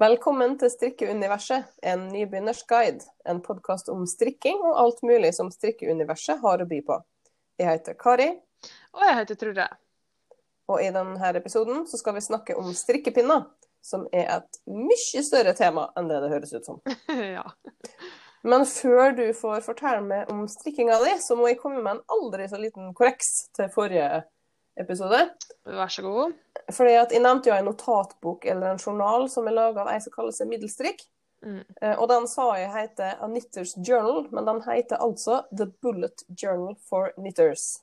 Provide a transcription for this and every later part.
Velkommen til Strikkeuniverset, en nybegynners guide. En podkast om strikking og alt mulig som strikkeuniverset har å by på. Jeg heter Kari, Og jeg heter Trude. og i denne episoden så skal vi snakke om strikkepinner. Som er et mye større tema enn det det høres ut som. ja. Men før du får fortelle meg om strikkinga di, så må jeg komme med en aldri så liten korreks til forrige episode. Vær så god. Fordi at Jeg nevnte jo en notatbok eller en journal som er laga av ei som kaller seg Middelstrikk. Mm. Eh, Og den sa jeg heter A Knitters Journal, men den heter altså The Bullet Journal for Knitters.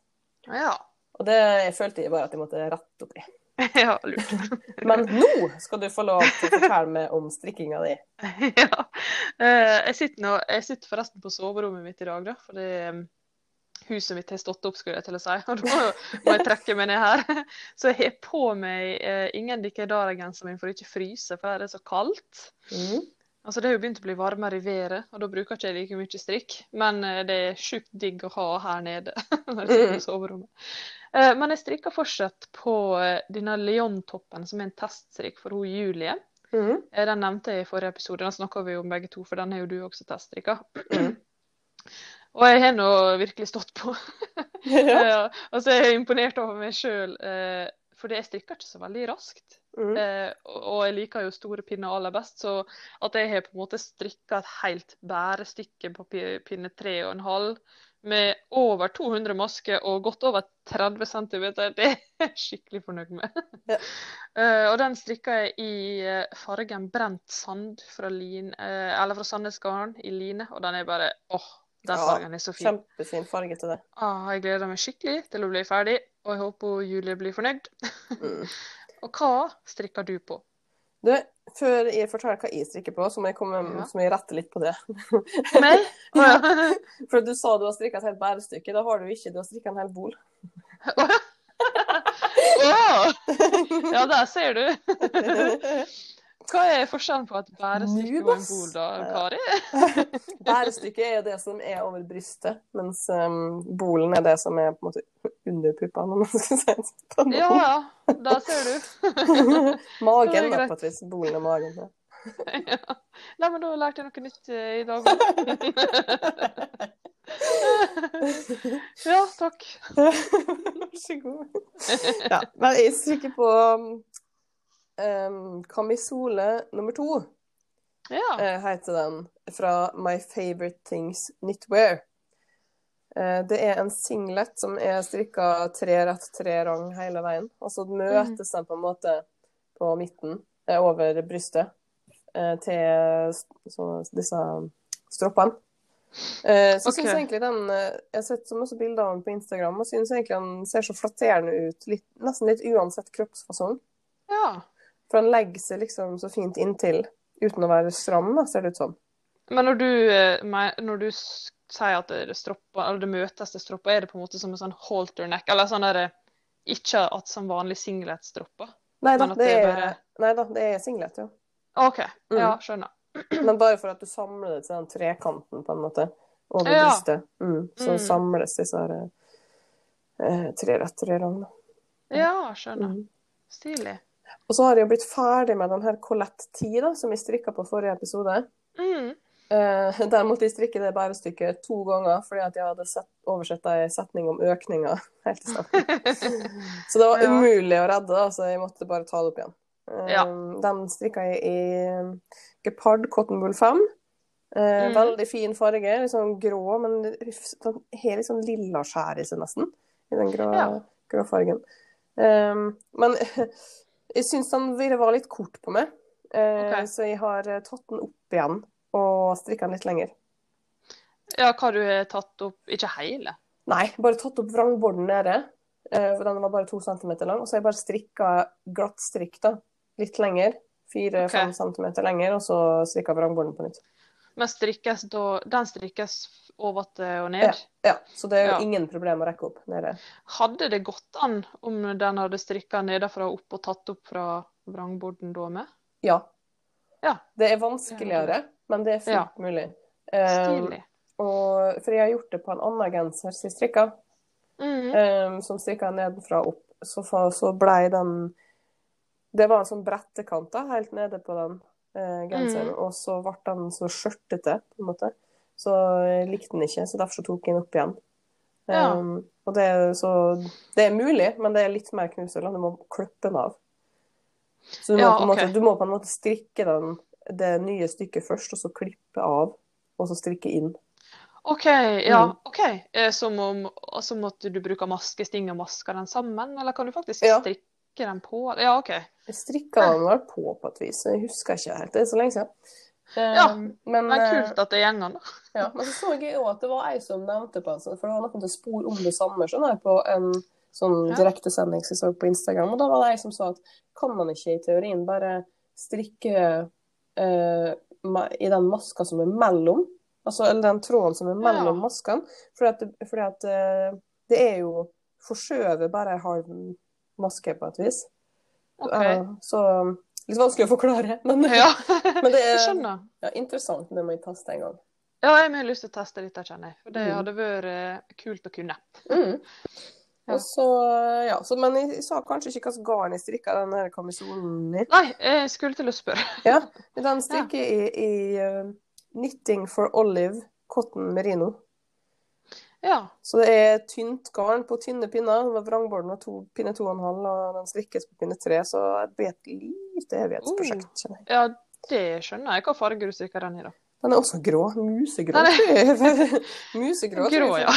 Ja. Og det jeg følte jeg bare at jeg måtte rette opp i. ja, lurt. Men nå skal du få lov til å fortelle meg om strikkinga di. ja. Eh, Jeg sitter, nå, jeg sitter forresten på soverommet mitt i dag, da. Fordi huset mitt har stått opp, skulle jeg til å si. Og da må, jeg trekke meg ned her. Så jeg har på meg eh, ingen dikkedara-genseren min for å ikke fryse, for her er det så kaldt. Mm. Altså Det har jo begynt å bli varmere i været, og da bruker jeg ikke like mye strikk. Men eh, det er sjukt digg å ha her nede når jeg sitter i soverommet. Eh, Men jeg strikker fortsatt på eh, denne Leon-toppen, som er en teststrikk for hun Julie. Mm. Den nevnte jeg i forrige episode, den snakka vi om begge to, for den har jo du også teststrikka. Mm. Og jeg har nå virkelig stått på. Ja. så er Jeg er imponert over meg sjøl, For det jeg strikker ikke så veldig raskt. Mm. Eh, og og jeg liker jo store pinner aller best, så at jeg har på en måte strikka et helt bærestykke på pinne tre og en halv med over 200 masker og godt over 30 cm, det er jeg skikkelig fornøyd med. Ja. Eh, og den strikka jeg i eh, fargen brent sand fra, lin, eh, eller fra Sandnes Garn i line, og den er bare åh, den fargen er så fin. Kjempefin farge til det. Ah, jeg gleder meg skikkelig til å bli ferdig, og jeg håper Julie blir fornøyd. Mm. Og hva strikker du på? Du, før jeg forteller hva jeg strikker på, så må jeg, komme, Ja. så må jeg rette litt på det. Meg? Ja. Ja. For du sa du har strikka et helt bærestykke. Da har du ikke, du har strikka en hel bol. Å! Ja, der ser du. Hva er forskjellen på et bærestykke og en bol, da, Kari? Bærestykket er det som er over brystet, mens um, bolen er det som er på en måte under puppene. om man skal si det på Ja, ja. Da ser du. Magen, er da, på et vis. Bolen er magen. Ja. Ja. Nei, men da lærte jeg noe nytt eh, i dag òg. Ja, takk. Vær så god. Ja, men jeg strikker på um, kamisole nummer to. Ja. uh, heter den, fra My Favorite Things Knitwear. Uh, det er en singlet som er strikka tre rett, tre rang hele veien. Og så møtes den på en måte på midten, uh, over brystet, til så, disse stroppene. Uh, så okay. synes jeg egentlig den Jeg har sett så masse bilder av den på Instagram, og syns egentlig den ser så flatterende ut. Litt, nesten litt uansett kroppsfasong. ja. For han legger seg liksom så fint inntil, uten å være stram, da, ser det ut som. Men når du, eh, når du sier at det er stropper, eller det møtes til stropper, er det på en måte som en sånn halterneck? eller sånn der, ikke at som vanlig singlet-stropper? Nei da, det det er, bare- nei da, det er singlet, ja. OK, Mm. ja, skjønner. Men bare for at du samler det til den trekanten, på en måte, over Ja. brystet. Mm. Så Mm. samles disse her eh, tre rett, tre rang. da. Ja, skjønner. Mm. Stilig. Og så har jeg blitt ferdig med den her Colette 10, da, som jeg strikka på forrige episode. Mm. Eh, der måtte jeg strikke det bærestykket to ganger, fordi at jeg hadde sett, oversett ei setning om økninga helt i starten. Så det var Ja. umulig å redde, da, så jeg måtte bare ta det opp igjen. Eh, Ja. Den strikka jeg i Gepard Cotton Bull 5. Eh, mm. Veldig fin farge, litt sånn grå, men den har litt sånn lilla skjær i seg, nesten. I den grå, Ja. grå fargen. Eh, men jeg syns den ville var litt kort på meg, eh, Ok. så jeg har eh, tatt den opp igjen og strikka den litt lenger. Ja, hva du har tatt opp Ikke hele? Nei, bare tatt opp vrangborden nede. eh, For den var bare to centimeter lang. Og så har jeg bare strikka glattstrikk, da. Litt lenger. Fire-fem okay. centimeter lenger, og så strikka vrangborden på nytt. Men strikkes da Den strikkes oventil og ned? ja. Så det er jo Ja. ingen problem å rekke opp nede. Hadde det gått an om den hadde strikka nedenfra og opp og tatt opp fra vrangborden da med? Ja. Ja. Det er vanskeligere, men det er fullt Ja. mulig. Stilig. og, for jeg har gjort det på en annen genser som jeg strikka, mm -hmm. um, som strikka nedenfra og opp. Så, så blei den Det var en sånn brettekant da, helt nede på den genseren, Mm. og så ble den så skjørtete, på en måte. Så jeg likte den ikke, så derfor så tok jeg den opp igjen. Ja. Um, og det er, så, det er mulig, men det er litt mer knusel. Du må klippe den av. Så du må, Ja, på en måte, du må på en måte strikke den, det nye stykket først, og så klippe av, og så strikke inn. OK, ja. Mm. ok. Eh, Som om som at du bruker maskesting og masker den sammen, eller kan du faktisk Ja. Strikke den på? Ja, OK. Strikka den vel på på et vis, jeg husker ikke helt. Det er så lenge siden. Ja, Um, men, det er kult at det an, da. Ja, men så så jeg òg at det var ei som nevnte på altså, For det var noen til spor om det samme skjønner jeg, på en sånn direktesending som jeg så på Instagram. Og da var det ei som sa at kan man ikke i teorien bare strikke eh, i den maska som er mellom? Altså, eller den tråden som er mellom Ja. maskene? Fordi at, fordi at eh, det er jo forskjøvet bare en halv maske, på et vis. Okay. Uh, så litt vanskelig å forklare, men, Ja, men det er ja, interessant. Det må jeg teste en gang. Ja, jeg har lyst til å teste dette, kjenner jeg. For det Mm. hadde vært eh, kult å kunne. Mm. Ja. Så, ja, så, men jeg sa kanskje ikke hvilket garn jeg strikka den her kamisolen i. Nei, jeg skulle til å spørre. Ja, den strikker jeg i, i uh, Knitting for Olive Cotton Merino. Ja. Så det er tynt garn på tynne pinner. Var vrangborden og to, pinne to og den strikkes på pinne tre. Så det blir et lite evighetsprosjekt, kjenner jeg. ja, det skjønner jeg. Hva farge du strikker den i, da? Den er også grå. Musegrå. Musegrå. Grå, ja.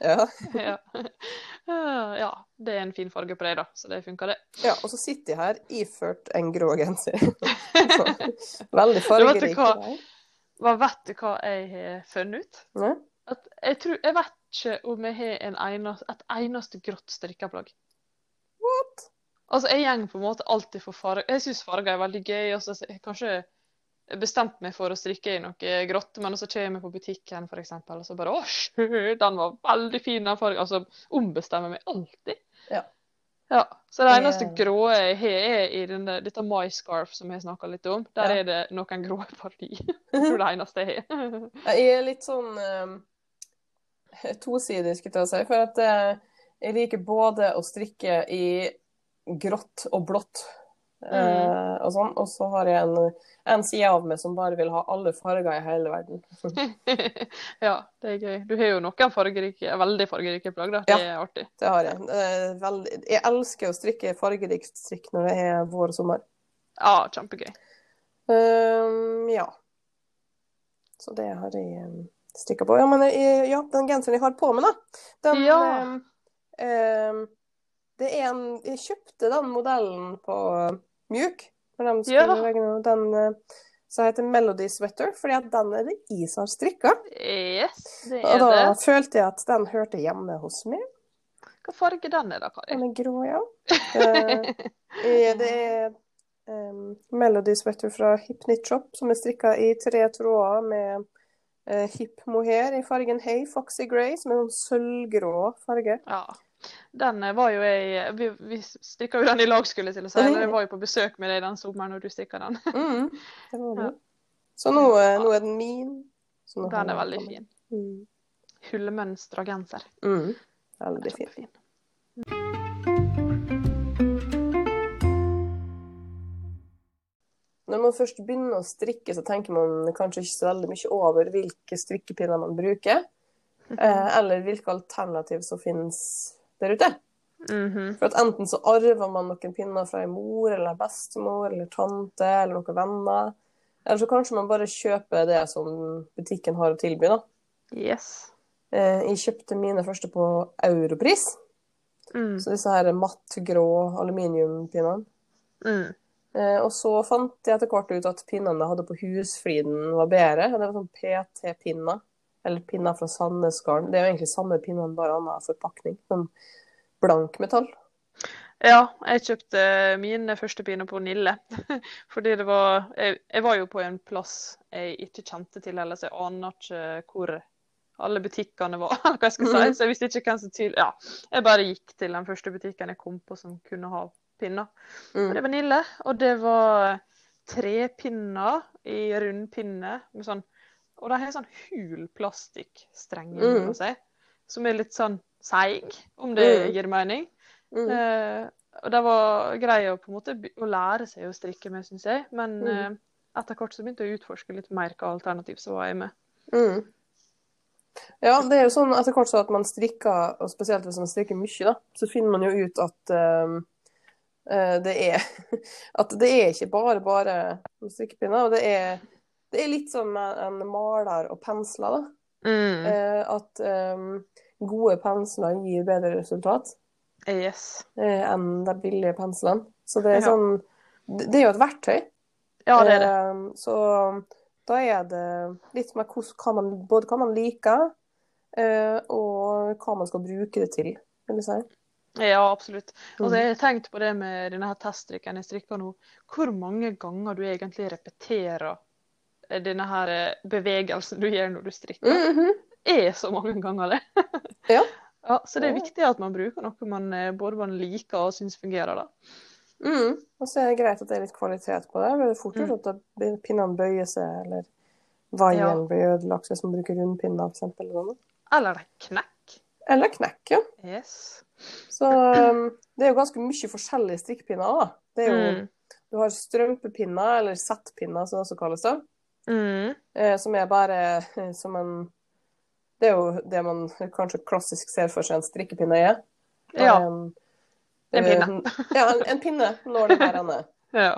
ja. ja. Eh, ja, det er en fin farge på deg, da. Så det funker, det. Ja, og så sitter jeg her iført en grå genser. Veldig Du fargerik. vet hva? Hva vet du hva jeg har funnet ut? At jeg, tror, jeg vet ikke om vi har en eneste, et eneste grått strikkeplagg. What? Altså, jeg går på en måte alltid for farger. Jeg syns farger er veldig gøy. Altså, jeg har kanskje bestemt meg for å strikke i noe grått, men så kommer jeg på butikken, for eksempel, og så bare Å, sjø, den var veldig fin, den fargen. Altså, ombestemmer meg alltid. Ja. Ja, Så det eneste grå jeg har, er i denne, dette myscarf som jeg snakka litt om. Der Ja. er det noen grå partier. Det er det eneste jeg har. Jeg er litt sånn eh, tosidig, skulle jeg si. For at eh, jeg liker både å strikke i grått og blått. eh, og sånn. Og så har jeg en, en side av meg som bare vil ha alle farger i hele verden. ja, det er gøy. Du har jo noen fargerike, veldig fargerike plagg, da. Det Ja. er artig. Det har jeg. Veldig, jeg elsker å strikke fargerikt strikk når det er vår og sommer. Ja, kjempegøy. Um, ja. Så det har jeg um, på. Ja, men ja, den genseren jeg har på meg, da, den Ja. um, um, Det er en Jeg kjøpte den modellen på mjuk. Når de skulle Ja. Den uh, som heter Melody Sweater, fordi at den er det jeg som har strikka. Yes, det Og da det. følte jeg at den hørte hjemme hos meg. Hva farge den er da, Kari? Den er grå, ja. I- det er um, Melody Sweater fra Hip Shop, som er strikka i tre tråder med uh, hip mohair i fargen Hey Foxy Grey, som er en sølvgrå farge. Ja. Den eh, var jo jeg Vi, vi strikka jo den i lag, skulle jeg til å si. Eller jeg var jo på besøk med deg den sommeren når du strikka den. Mm, det var det. Så nå, uh, nå er den min. Den er veldig fin. Mm. Hullmønstra genser. Mm. Veldig fin. Kjempefin. Når man først begynner å strikke, så tenker man kanskje ikke så veldig mye over hvilke strikkepinner man bruker, eh, eller hvilke alternativ som finnes der ute. Mhm. For at enten så arver man noen pinner fra en mor eller bestemor eller tante eller noen venner, eller så kanskje man bare kjøper det som butikken har å tilby. da. Yes. Eh, Jeg kjøpte mine første på Europris, Mm. så disse her matt grå aluminiumpinnene. Mm. Eh, og så fant jeg etter hvert ut at pinnene jeg hadde på Husfliden var bedre. Det var sånn PT-pinner, eller pinner fra Sandnesgarden. Det er jo egentlig samme pinnene, bare annen forpakning. Sånn blank metall. Ja, jeg kjøpte mine første pinner på Nille. Fordi det var jeg, jeg var jo på en plass jeg ikke kjente til, heller, så jeg aner ikke hvor alle butikkene var. hva jeg skal si. Mhm. Så jeg visste ikke hvem som tydelig Ja, jeg bare gikk til den første butikken jeg kom på som kunne ha pinner. Og Mm. det var Nille, og det var tre pinner i rund pinne. Sånn, og de har sånn hul plastikkstreng Mm. seg, som er litt sånn seig, om det Mm. gir mening. Mm. Eh, og det var grei å på en måte å lære seg å strikke med, syns jeg. Men Mm. eh, etter hvert så begynte jeg å utforske litt mer hva alternativ som var jeg med. Mm. Ja, det er jo sånn etter hvert så at man strikker, og spesielt hvis man strikker mye, da, så finner man jo ut at um, eh, det er At det er ikke bare bare strikkepinner. Og det er, det er litt som en maler og pensler, da. Mm. Eh, at um, gode pensler gir bedre resultat Yes. eh, enn de billige penslene. Så det er Ja. sånn Det er jo et verktøy. Ja, det er det. Eh, Så da er det litt mer hva man, både hva man liker, eh, og hva man skal bruke det til, vil jeg si. Ja, absolutt. Altså, Mm. jeg har tenkt på det med denne her teststrikken jeg strikker nå. Hvor mange ganger du egentlig repeterer eh, denne her eh, bevegelsen du gjør når du strikker. Mhm. er så mange ganger det. Ja. Ja, så det er viktig at man bruker noe man eh, både man liker og syns fungerer. da. Mm. Og så er det greit at det er litt kvalitet på det. Det er fort Mm. at pinnene bøyer seg, eller vaieren blir ødelagt hvis man bruker rundpinner, for eksempel. eller. Eller knekk. Eller knekk, ja. Yes. Så um, det er jo ganske mye forskjellige strikkepinner da. Det er jo, Mm. Du har strømpepinner, eller settpinner som det også kalles, det. Mm. eh, som er bare eh, som en Det er jo det man kanskje klassisk ser for seg en strikkepinne er. Ja. En, En eh, pinne. ja, en, en pinne når det her ende. ja.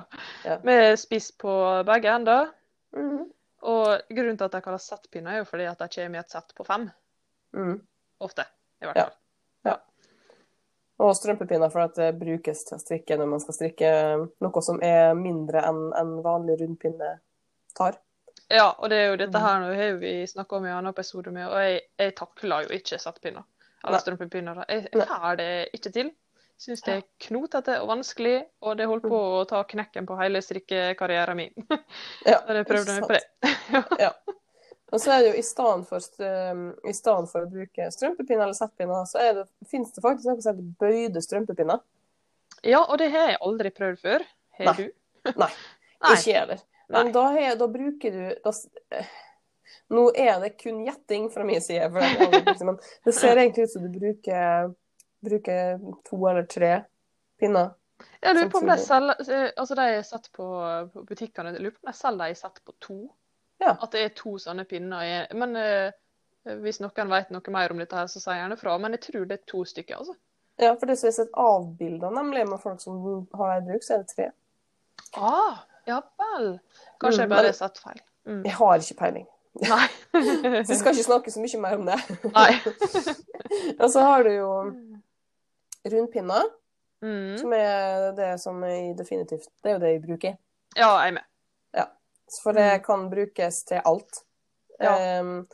Ja. Med spiss på begge ender. Mm. Og grunnen til at de kalles settpinner, er jo fordi at de kommer i et sett på fem. Mm. Ofte, i hvert Ja. ja. Og strømpepinner for at det brukes til å strikke når man skal strikke noe som er mindre enn en vanlig rundpinne tar. Ja, og det er jo dette Mm. her nå har vi snakka om i en annen episode med, og jeg, jeg takler jo ikke settpinner. Eller strømpepinner. Jeg Nei. får det ikke til. Syns det er knotete og vanskelig, og det holdt på å ta knekken på hele strikkekarrieren min. Ja, det jeg prøvde meg på det. Ja. Og så er det jo i stedet for, stedet for å bruke strømpepinner eller settpinner, så er det, finnes det faktisk noe som heter bøyde strømpepinner. Ja, og det har jeg aldri prøvd før. Har Nei. du? Nei. Nei. Ikke jeg heller. Men da, har- da bruker du da, eh, Nå er det kun gjetting fra min side, jeg det, men det ser egentlig ut som du bruker, bruker to eller tre pinner. Jeg lurer på om de selger eh, Altså, de jeg satt på, butikkene, jeg lurer på om de selger de satt på to. Ja. At det er to sånne pinner. i- Men uh, hvis noen vet noe mer om dette, her, så si gjerne fra. Men jeg tror det er to stykker, altså. Ja, for det som jeg har sett avbilder nemlig med folk som har det i bruk, så er det tre. Ah, ja vel. Kanskje Mm, jeg bare har sett feil. Mm. Jeg har ikke peiling. Nei. Så jeg skal ikke snakke så mye mer om det. Nei. Og så har du jo rundpinner, Mm. som er det som jeg definitivt Det er jo det jeg bruker. Ja, jeg er med. For det Mm. kan brukes til alt. Ja. Um,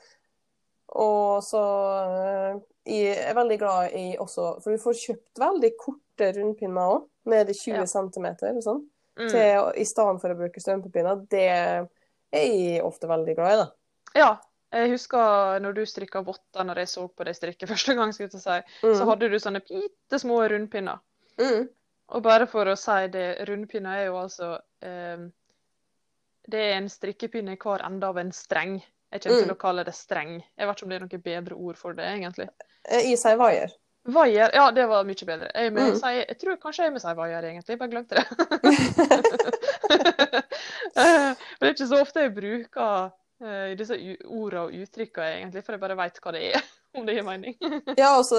og så eh, jeg er veldig glad i også For du får kjøpt veldig korte rundpinner òg, ned i 20 Ja. cm og sånn, Mm. til, i stedet for å bruke strømpepinner. Det er jeg ofte veldig glad i, da. Ja. Jeg husker når du strikka votter, når jeg så på deg strikke første gang, si, Mm. så hadde du sånne bitte små rundpinner. Mm. Og bare for å si det, rundpinner er jo altså eh, Det er en strikkepinne i hver ende av en streng. Jeg kommer Mm. til å kalle det streng. Jeg vet ikke om det er noe bedre ord for det, egentlig. Eh, I seg vaier. Vaier, ja, det var mye bedre. Jeg, med, Mm. si, jeg tror kanskje jeg må si vaier, egentlig. Jeg bare glemte det. Eh, Men det er ikke så ofte jeg bruker eh, disse ordene og uttrykkene, egentlig, for jeg bare veit hva det er. Om det gir mening. Ja, og så,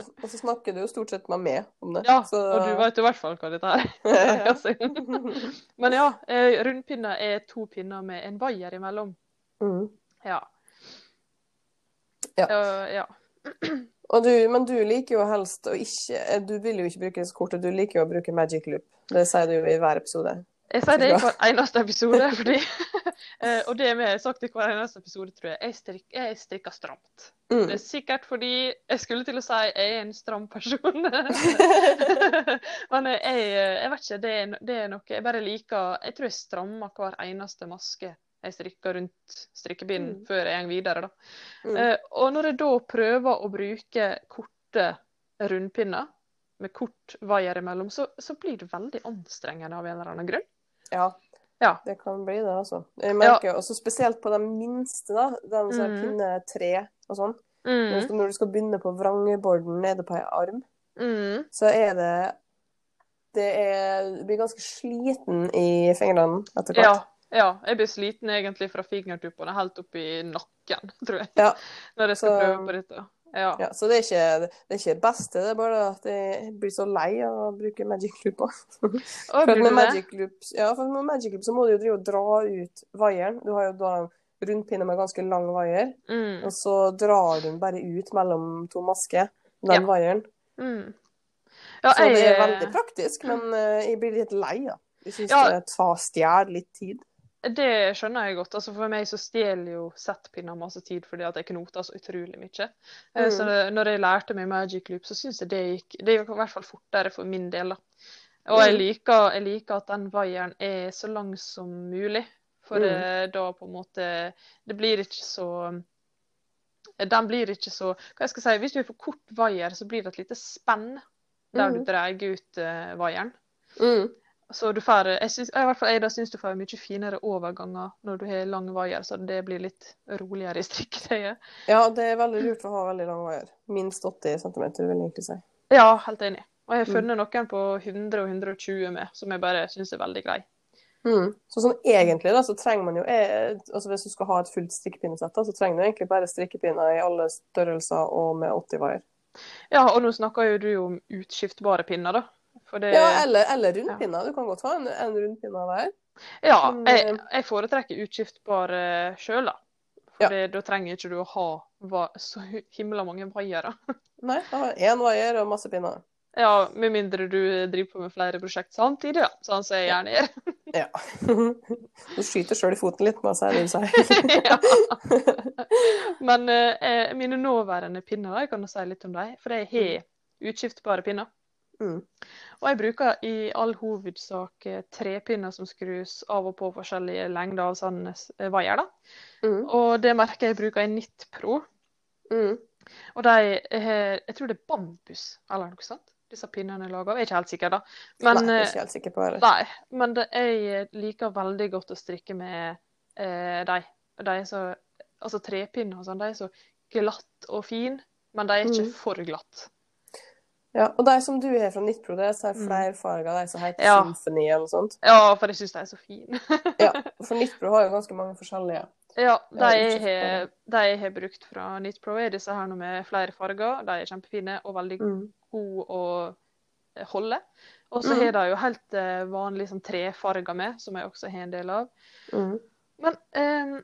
og så snakker du jo stort sett med meg om det. Ja, så, og du vet i hvert fall hva dette er. Men ja, eh, rundpinner er to pinner med en vaier imellom. Mm. Ja. Ja. Uh, ja. Du, men du liker jo helst å ikke Du vil jo ikke bruke kortet, du liker jo å bruke magic loop. Det sier du jo i hver episode. Jeg sier det i hver eneste episode, fordi eh, Og det vi har sagt i hver eneste episode, tror jeg. Jeg, strik, jeg strikker stramt. Mm. Det er sikkert fordi jeg skulle til å si jeg er en stram person. Men jeg, jeg vet ikke, det er, det er noe Jeg bare liker Jeg tror jeg strammer hver eneste maske jeg strikker rundt strikkebinden Mm. før jeg går videre. da. Mm. Eh, og når jeg da prøver å bruke korte rundpinner med kort vaier imellom, så, så blir det veldig anstrengende av en eller annen grunn. Ja. Ja. Det kan bli det, altså. Jeg merker også spesielt på de minste, da. Den som er Mm. pinne tre og sånn. Mm. når du skal begynne på vrangeborden nede på ei arm, Mm. så er det det er, Du blir ganske sliten i fingrene etter Ja. hvert. Ja, jeg blir sliten egentlig fra fingertuppene helt opp i nakken, tror jeg. Ja. Når jeg skal Så- prøve på dette. Ja. Ja, så det er ikke det er ikke det beste, det er bare at jeg blir så lei av å bruke magic loop. For at med magic loop, ja, for med magic loop så må du jo drive og dra ut vaieren. Du har jo da en rundpinne med ganske lang vaier, Mm. og så drar du den bare ut mellom to masker, den Ja. vaieren. Mm. Ja, Så det er veldig praktisk, men eh, jeg blir litt lei, da. Jeg syns det tar stjeler litt tid. Det skjønner jeg godt. Altså For meg så stjeler jo settpinner masse tid fordi at jeg knoter så utrolig mye. Eh, Mm. Så når jeg lærte meg Magic Loop, så syns jeg det gikk Det gikk i hvert fall fortere for min del. da. Og jeg Mm. liker, jeg liker at den vaieren er så lang som mulig. For Mm. eh, da på en måte Det blir ikke så Den blir ikke så Hva jeg skal si, Hvis du er for kort vaier, så blir det et lite spenn der du dreier drar ut uh, vaieren. Mm. Så du får, jeg, synes, i hvert fall jeg da syns du får mye finere overganger når du har lang vaier, så det blir litt roligere i strikketøyet. Ja, det er veldig lurt å ha veldig lang vaier. Minst 80 cm, vil jeg egentlig si. Ja, helt enig. Og jeg har Mm. funnet noen på 100 og 120 med, som jeg bare syns er veldig grei. Mm. Så sånn egentlig da, så trenger man jo eh, altså Hvis du skal ha et fullt strikkepinnesett, da, så trenger du egentlig bare strikkepinner i alle størrelser og med 80 vaier. Ja, og nå snakker jo du om utskiftbare pinner, da. Det Ja, eller, eller rundpinner. Du kan godt ha en, en rundpinne hver. Ja, jeg, eh, jeg foretrekker utskiftbare sjøl, da. For Ja. da trenger ikke du å ha så himla mange vaiere. Nei, jeg har én vaier og masse pinner. Ja, med mindre du driver på med flere prosjekt samtidig, da. Sånn som jeg gjerne gjør. Ja. Du skyter sjøl i foten litt med å si det du sier. ja. Men eh, mine nåværende pinner, jeg kan jo si litt om dem. For jeg har utskiftbare pinner. Mm. Og jeg bruker i all hovedsak eh, trepinner som skrus av og på forskjellige lengder av eh, vaier. Mm. Og det merket jeg bruker i Nitt Pro. Mm. Og de har Jeg tror det er bambus eller noe sånt. Disse pinnene er laga av. Jeg er ikke helt sikker, da. Men, Nei, jeg er eh, ikke helt sikker på det. Nei, men det, jeg liker veldig godt å strikke med eh, de. De så, altså trepinner og sånn, de er så glatt og fin, men de er ikke Mm. for glatt. Ja, og de som du har fra Nittpro, det er flere farger av de som heter Ja. Symphony eller noe sånt. Ja, for jeg syns de er så fine. Ja, for Nittpro har jo ganske mange forskjellige. ja, de jeg har, har brukt fra Nittpro, Pro, er disse her nå med flere farger. De er kjempefine og veldig Mm. gode å eh, holde. Og så Mm. har de jo helt vanlige vanlig sånn trefarger med, som jeg også har en del av. Mm. Men eh,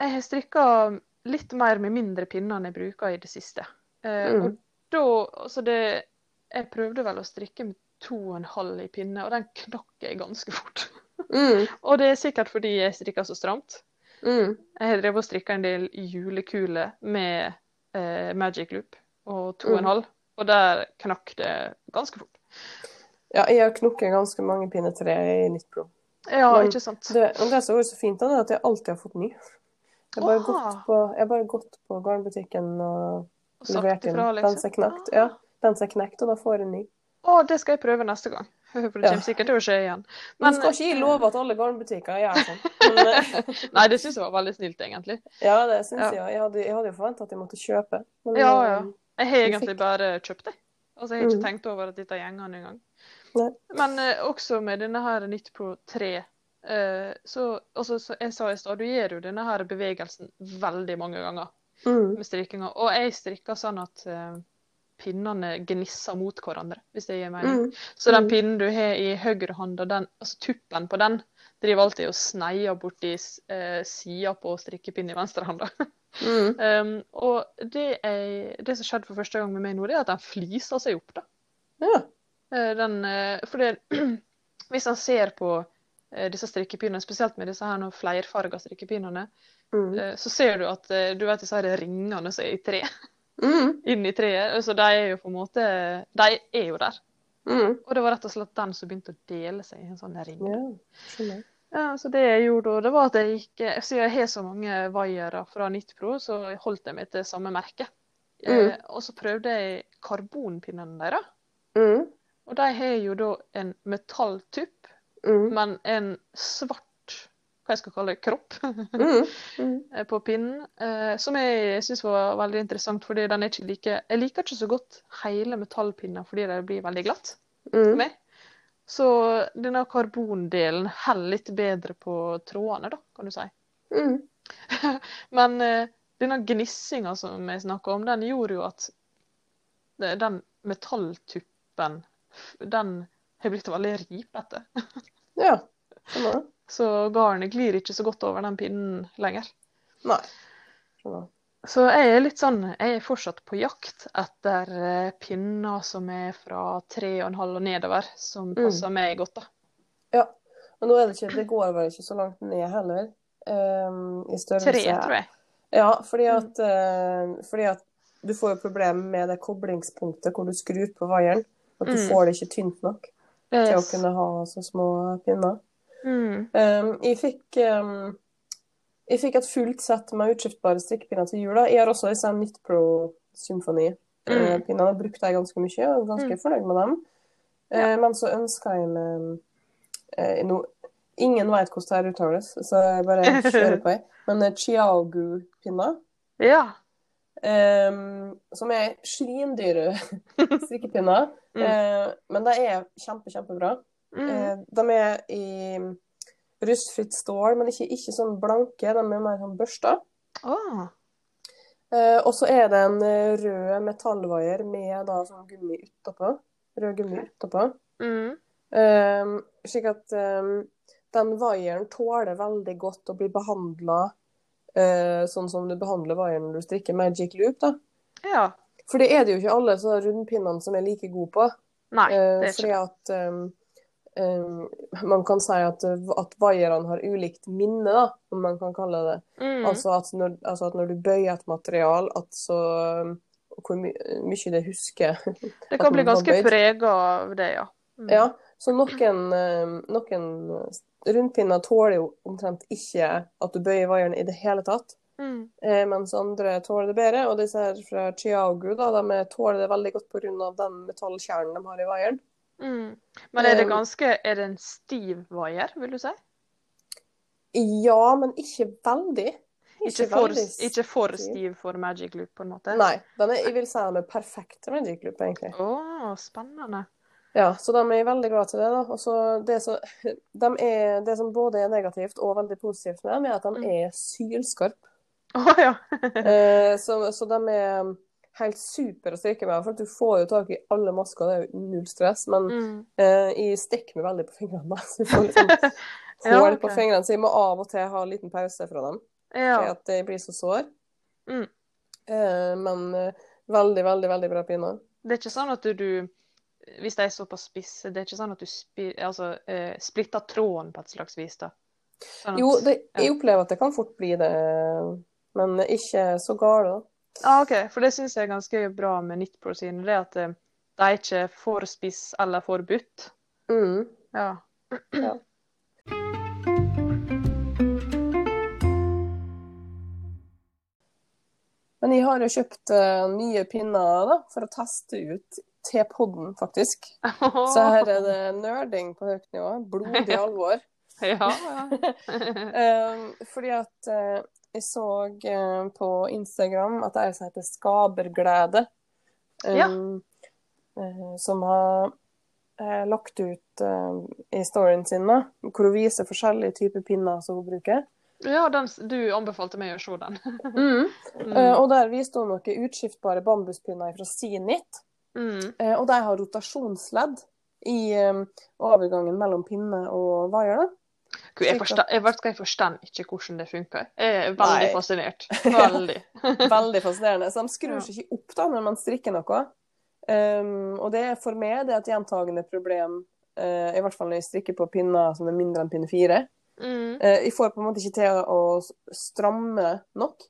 jeg har strikka litt mer med mindre pinner enn jeg bruker i det siste. Eh, Mm. Og da Altså det Jeg prøvde vel å strikke med to og en halv i pinne, og den knakk jeg ganske fort. Mm. Og det er sikkert fordi jeg strikker så stramt. Mm. Jeg har drevet og strikka en del julekuler med eh, Magic Loop og to og en Mm. halv, og der knakk det ganske fort. Ja, jeg har knukket ganske mange pinnetre i i blod. Ja, Men ikke sant? Det, det som er så fint, er at jeg alltid har fått ny. Jeg har bare, gått på, jeg har bare gått på garnbutikken og Og sagt ifra, den liksom. som er knekt, Ja, den som er knekt, og da får en ny. Å, det skal jeg prøve neste gang. For det Ja. kommer sikkert til å skje igjen. Men skal ikke gi lov at alle garnbutikker gjør sånn. Eh, Nei, det syns jeg var veldig snilt, egentlig. ja, det syns Ja. jeg. Jeg hadde, jeg hadde jo forventa at jeg måtte kjøpe. Men, Ja, eh, ja. Jeg har egentlig fikk- bare kjøpt det. Altså, jeg har ikke Mm. tenkt over at dette gjenger engang. Men eh, også med denne her Knit Pro 3, eh, så, også, så jeg sa i stad, du gjør jo denne her bevegelsen veldig mange ganger Mm. med strikkinga. Og jeg strikker sånn at uh, pinnene gnisser mot hverandre, hvis det gir mening. Mm. Så den Mm. pinnen du har i høyrehånda, den, altså tuppen på den, driver alltid og sneier borti uh, sida på strikkepinnen i venstrehånda. Mm. Um, og det, er, det som skjedde for første gang med meg nå, det er at den fliser seg opp. da. Ja. Eh, Den, eh, for det, hvis man ser på eh, disse strikkepinnene, spesielt med disse her flerfarga strikkepinnene, Mm. eh, så ser du at eh, du vet disse her ringene som er i tre, Mm. i treet. Så de er jo på en måte De er jo der. Mm. Og det var rett og slett den som begynte å dele seg i en sånn ring. Ja. Ja, så det jeg gjorde da, det var at jeg gikk eh, Siden jeg har så mange vaiere fra Nitpro, så holdt jeg meg til samme merke. Eh, og så prøvde jeg karbonpinnene deres. Mm. Og de har jo da en metalltupp, Mm. men en svart hva jeg skal kalle det, kropp Mm. Mm. eh, på pinnen, eh, som jeg syns var veldig interessant. fordi den er ikke like, Jeg liker ikke så godt hele metallpinner fordi de blir veldig glatt for Mm. meg. Så denne karbondelen holder litt bedre på trådene, da, kan du si. Mm. Men eh, denne gnissinga som jeg snakka om, den gjorde jo at den metalltuppen, den har blitt veldig ripete. Ja. Skjønner. Så garnet glir ikke så godt over den pinnen lenger. Nei. Så jeg er litt sånn, jeg er fortsatt på jakt etter eh, pinner som er fra 3,5 og nedover, som Mm. passer meg godt, da. Ja. Men nå er det ikke Det går vel ikke så langt ned heller. um, I størrelse. Tre, tror jeg. Ja, fordi at, eh, fordi at du får jo problem med det koblingspunktet hvor du skrur på vaieren. At du Mm. får det ikke tynt nok til å kunne ha så små pinner. Mm. Um, jeg fikk um, jeg fikk et fullt sett med utskiftbare strikkepinner til jul. Jeg har også disse Knit Pro. Mm. Eh, Pinnene brukte jeg ganske mye, og ganske Mm. fornøyd med dem. Eh, Men så ønska jeg meg eh, no, Ingen vet hvordan det uttales, så jeg bare kjører på. Men eh, Chiagu-pinner, Ja. um, som er svindyre strikkepinner, Mm. Uh, men de er kjempe, kjempebra. Mm. Eh, de er i rustfritt stål, men ikke, ikke sånn blanke. De er mer sånn børsta. Eh, og så er det en rød metallvaier med da sånn gummi utapå. Rød gummi utapå. Mm. Eh, slik at eh, den vaieren tåler veldig godt å bli behandla eh, sånn som du behandler vaieren når du strikker Magic Loop. da. Ja. For det er det jo ikke alle så rundpinnene som er like gode på. Nei, det er fordi at um, um, man kan si at, at vaierne har ulikt minne, da, om man kan kalle det. mm. Altså, at når, altså at når du bøyer et material, at så um, Hvor my mye det husker. Det kan bli ganske prega av det, ja. Mm. ja, så noen, noen rundpinner tåler jo omtrent ikke at du bøyer vaieren i det hele tatt. Mm. Eh, mens andre tåler det bedre. Og disse her fra Chiaogu da, de tåler det veldig godt pga. den metallkjernen de har i vaieren. Mm. Men er det Um, ganske Er det en stiv vaier, vil du si? Ja, men ikke veldig. Ikke for, veldig ikke for stiv. for Magic Loop, på en måte? Nei. Den er, jeg vil si de er perfekte Magic Loop, egentlig. Å, spennende. Ja, så de er veldig glad til det. da. Og så det, så, de er, det som både er negativt og veldig positivt med dem, er at de Mm. er sylskarpe. Oh, ja. Eh, så, så de er helt super å strikke med. For du får jo tak i alle masker, det er jo null stress. Men Mm. eh, jeg stikker meg veldig på fingrene. Så jeg får liksom Ja, okay. på fingrene, så jeg må av og til ha en liten pause fra dem. Ja. at jeg blir så sår. Mm. Eh, men eh, veldig, veldig, veldig bra pinner. Det er ikke sånn at du, du Hvis de er såpass spisse, det er ikke sånn at du spi, altså, eh, splitter tråden på et slags vis, da? Sånn at, Jo, det, jeg opplever at det kan fort bli det, men ikke så gale. da. Ah, OK, for det syns jeg er ganske bra med Knitpro sine. Det at eh, de er ikke for spiss eller for butt. Mm. Ja. Ja. Men jeg har jo kjøpt uh, nye pinner da, for å teste ut til podden, faktisk. Så her er det nerding på høyt nivå. Blodig alvor. Ja, ja. um, fordi at eh, jeg så eh, på Instagram at det er ei som heter Skaberglede. eh, Ja. eh, som har eh, lagt ut eh, i storyen sin, da, hvor hun viser forskjellige typer pinner som hun bruker. ja den, du anbefalte meg å se den. Mm. Mm. Og der viste hun noen utskiftbare bambuspinner fra Sinit. Mm. Og de har rotasjonsledd i overgangen mellom pinne og vaier. da. Gud, jeg, forstår, jeg, jeg forstår ikke hvordan det funker. Jeg er veldig Nei. fascinert. Veldig. Veldig fascinerende. Så de skrur seg ikke opp da når man strikker noe. Um, og det er for meg det er et gjentagende problem, uh, i hvert fall når jeg strikker på pinner som er mindre enn pinne fire. Mm. Uh, jeg får på en måte ikke til å stramme nok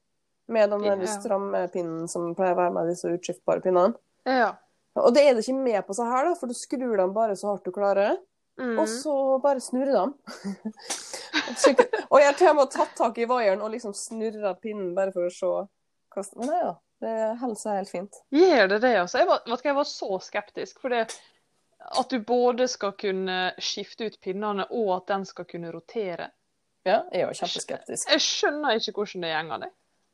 med den Ja. stramme pinnen som pleier å være med disse utskiftbare pinnene. Ja. Og det er det ikke med på seg her, da, for du skrur dem bare så hardt du klarer. Mm. Og så bare snurrer dem. Og jeg har til og med tatt tak i vaieren og liksom snurra pinnen bare for å se hva Men nei da, det holder seg helt fint. Gjør det det, altså? Jeg var, vet du jeg var så skeptisk. For det at du både skal kunne skifte ut pinnene, og at den skal kunne rotere. Ja, jeg var kjempeskeptisk. Jeg skjønner ikke hvordan det går. deg.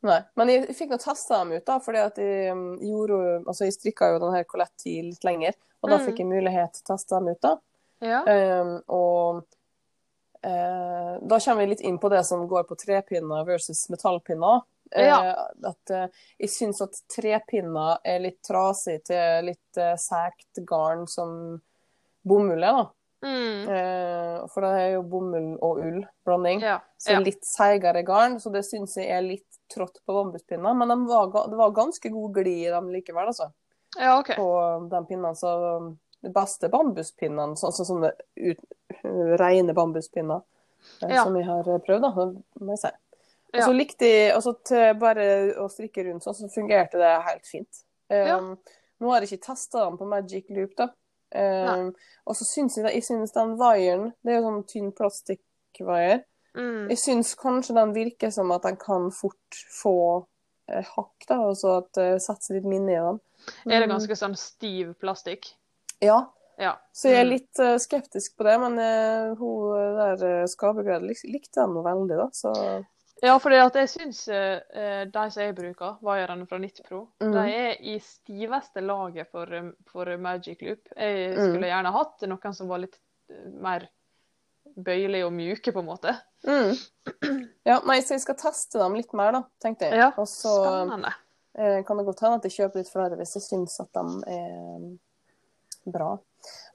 Nei, Men jeg fikk nå testa dem ut, da, fordi at jeg um, gjorde Altså, jeg strikka jo denne Colette litt lenger, og da Mm. fikk jeg mulighet til å teste dem ut, da. Ja. Um, og eh, da kommer vi litt inn på det som går på trepinner versus metallpinner. Eh, Ja. at eh, jeg syns at trepinner er litt trasig til litt uh, sækt garn som bomull er, da. Mm. Eh, for det er jo bomull og ull-blanding. Ja. Så litt seigere garn, så det syns jeg er litt trått på bambuspinner. Men de var, det var ganske god glid i dem likevel, altså. ja, okay. På de pinnene. Så de beste bambuspinnene, som sånne ut, rene bambuspinner, eh, Ja. som vi har prøvd, da, må jeg si. Og Ja. så likte jeg altså til bare å strikke rundt sånn, så fungerte det helt fint. Ja. Um, Nå har jeg ikke testa den på Magic Loop, da. Um, og så syns jeg, jeg synes den vaieren Det er jo sånn tynn plastikkvaier. Mm. Jeg syns kanskje den virker som at den kan fort få eh, hakk, da, og så at det setter litt minne i den. Er det Mm, ganske sånn stiv plastikk? Ja. Ja. Så jeg er Mm. litt uh, skeptisk på det, men uh, hun der uh, Skabegreid lik, likte den noe veldig, da. Så Ja, for jeg syns eh, de som jeg bruker, vaierne fra 90 Pro, mm. de er i stiveste laget for, eh, for Magic Loop. Jeg Mm. skulle gjerne hatt noen som var litt eh, mer bøyelige og mjuke, på en måte. mm. Ja, nei, så jeg skal teste dem litt mer, da, tenkte jeg. Ja, og så eh, kan det godt hende at jeg kjøper litt flere hvis jeg syns at de er bra.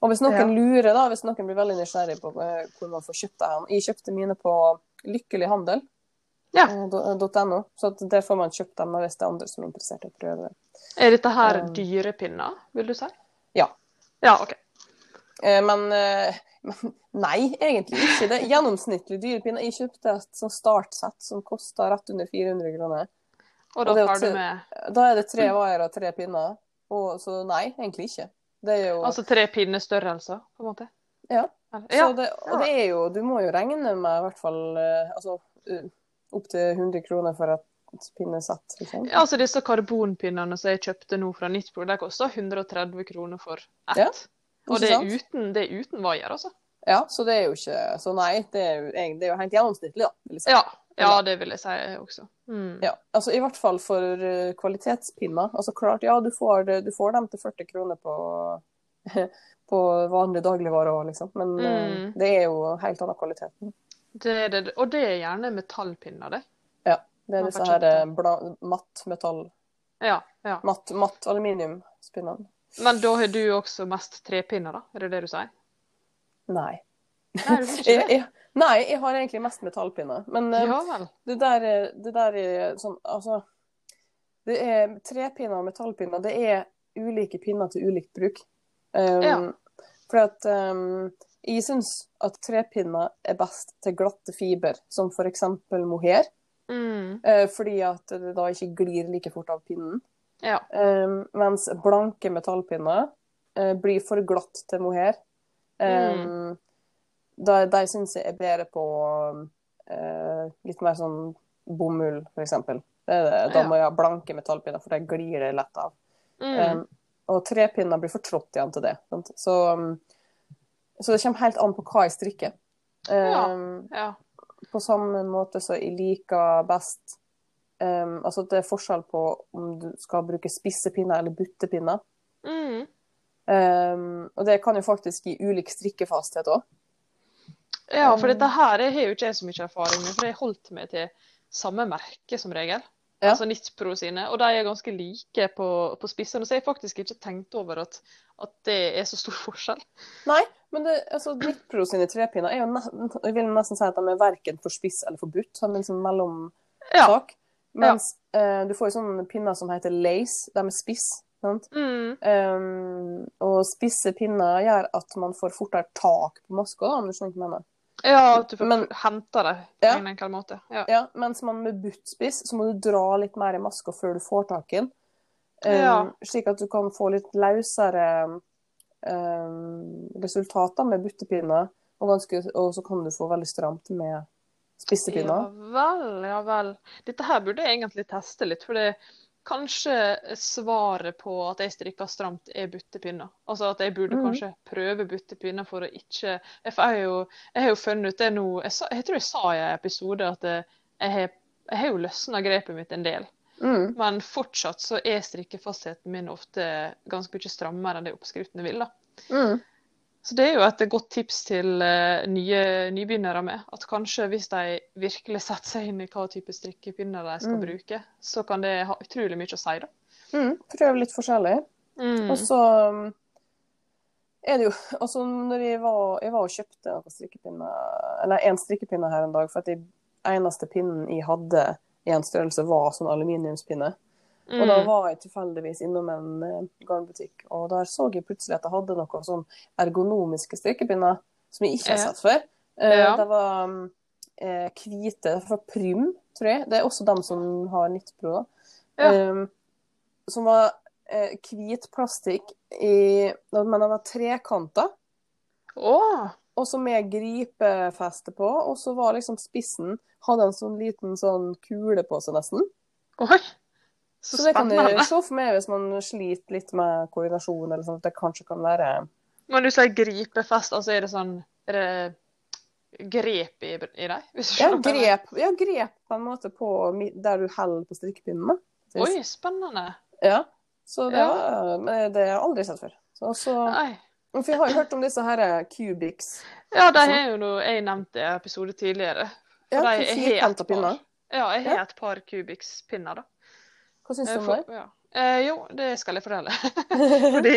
Og hvis noen Ja. lurer, da, hvis noen blir veldig nysgjerrig på eh, hvor man får kjøpt det her Jeg kjøpte mine på Lykkelig handel. Ja. eh, .no, så der får man kjøpt dem hvis det er andre som er interessert i å prøve det. Er dette her Um, dyrepinner, vil du si? Ja. Ja, OK. Eh, Men, eh, men nei, egentlig ikke. Det er gjennomsnittlig dyrepinne. Jeg kjøpte et sånn startsett som kosta rett under 400 kroner. Og da tar du med Da er det tre vaiere og tre pinner. Og, så nei, egentlig ikke. Det er jo altså tre pinnestørrelser, på en måte? Ja. Ja. det, og det er jo Du må jo regne med i hvert fall eh, altså, opptil 100 kroner for et pinnesett. Liksom. Ja, altså disse karbonpinnene som jeg kjøpte nå fra Knitpro, de koster 130 kroner for ett. Ja, og det er, uten, det er uten vaier, altså. Ja, så det er jo ikke Så nei, det er jo, det er jo helt gjennomsnittlig, da. Si. Ja, ja, det vil jeg si også. Mm. Ja, altså I hvert fall for eh, kvalitetspinner. Altså klart, ja, du får, du får dem til 40 kroner på, på vanlig dagligvare òg, liksom. Men eh, Mm. det er jo helt annen kvalitet. Det er det, og det er gjerne metallpinner, det. Ja. Det er Man disse her eh, bla, matt metall Ja, ja. Matt, matt aluminiumspinnene. Men da har du også mest trepinner, da? Er det det du sier? Nei. Nei, jeg, det? jeg, nei, jeg har egentlig mest metallpinner. Men eh, Ja det, der, er- det der er sånn Altså Det er trepinner og metallpinner. Det er ulike pinner til ulikt bruk. Um, Ja. For at um, jeg syns at trepinner er best til glatte fiber, som f.eks. mohair. Mm. Uh, fordi at det da ikke glir like fort av pinnen. Ja. Um, mens blanke metallpinner uh, blir for glatt til mohair. Um, De, de syns jeg er bedre på eh, litt mer sånn bomull, f.eks. Da må jeg ha blanke metallpinner, for de glir det lett av. Mm. Um, og trepinner blir for trått igjen til det. Så, um, så det kommer helt an på hva jeg strikker. Um, ja. På samme måte så jeg liker best um, Altså det er forskjell på om du skal bruke spisse pinner eller buttepinner. Mm. Og det kan jo faktisk gi ulik strikkefasthet òg. Ja, for dette her har jo ikke jeg så mye erfaring med, for jeg holdt meg til samme merke som regel. Ja. Altså Nitpro sine, og de er ganske like på, på spissene, så jeg har faktisk ikke tenkt over at, at det er så stor forskjell. Nei, men det, altså, Nitpro sine trepinner er jo nesten, jeg vil nesten si at de er verken for spiss eller for butt. Sånn liksom mellomsak. Ja. Mens eh, du får jo sånne pinner som heter lace. De er spiss. Sant? Mm. Um, og spisse pinner gjør at man får fortere tak på maska, om du skjønner hva jeg mener. Ja, at du får Men- hente det på Ja. en enkel måte. Ja. Ja, mens man med buttspiss, så må du dra litt mer i maska før du får tak i den. Um, Ja. Slik at du kan få litt løsere um, resultater med buttepinner, og, ganske, og så kan du få veldig stramt med Ja vel, ja vel. Dette her burde jeg egentlig teste litt, for det kanskje svaret på at jeg strikker stramt er buttepinner. Altså at jeg burde mm. kanskje prøve buttepinner for å ikke Jeg, jeg, har jo, jeg har jo funnet ut det nå jeg, sa, jeg tror jeg sa i en episode at det, jeg, har, jeg har jo løsna grepet mitt en del. Mm. Men fortsatt så er strikkefastheten min ofte ganske mye strammere enn det oppskriftene vil. da. Mm. Så det er jo et godt tips til eh, nye nybegynnere med. At kanskje hvis de virkelig setter seg inn i hva type strikkepinner de skal Mm. bruke, så kan det ha utrolig mye å si, da. Mm, prøv litt forskjellig. Mm. Og så um, er det jo Altså, når jeg var, jeg var og kjøpte noen strikkepinner, eller en strikkepinne her en dag, for at den eneste pinnen jeg hadde i en størrelse, var sånn aluminiumspinne. Og da Mm. var jeg tilfeldigvis innom en eh, garnbutikk, og der så jeg plutselig at jeg hadde noen sånn ergonomiske strikkepinner som jeg ikke har sett før. Eh, Ja. Det var eh, hvite fra Prym, tror jeg. Det er også dem som har Nittpro, da. Ja. Um, som var eh, hvit plastikk i Men den var trekanta, Oh. og så med gripefeste på, og så var liksom spissen Hadde en sånn liten sånn kule på seg, nesten. Oi! Så, Så det kan jeg se for meg hvis man sliter litt med koordinasjon, eller sånn at det kanskje kan være Men du sier gripefest, altså er det sånn Er det grep i, i deg? Ja, grep, ja, grep på en måte på der du holder på strikkepinnen. Oi, spennende. Ja. Så det, Ja. var, det har jeg aldri sett før. Så, så, for jeg har jo hørt om disse her Cubics. Ja, de Sånn. har jo noe jeg nevnte i episode tidligere. Ja, For de- til jeg har et par. Ja, jeg har Ja. et par Cubics-pinner, da. Hva syns du Eh, om det? ja. Eh, jo, det skal jeg fortelle. Fordi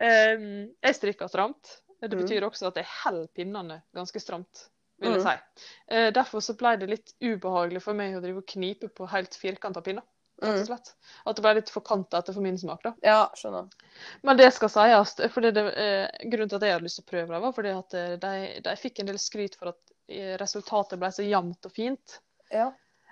eh, jeg strikker stramt. Det Mm. betyr også at jeg holder pinnene ganske stramt, vil jeg Mm. si. Eh, derfor så ble det litt ubehagelig for meg å drive og knipe på helt firkanta pinner. rett og Mm. slett. At det ble litt for kantete for min smak, da. Ja, skjønner. Men det skal sies. fordi det, eh, Grunnen til at jeg hadde lyst til å prøve det, var fordi at eh, de, de fikk en del skryt for at resultatet ble så jevnt og fint. Ja.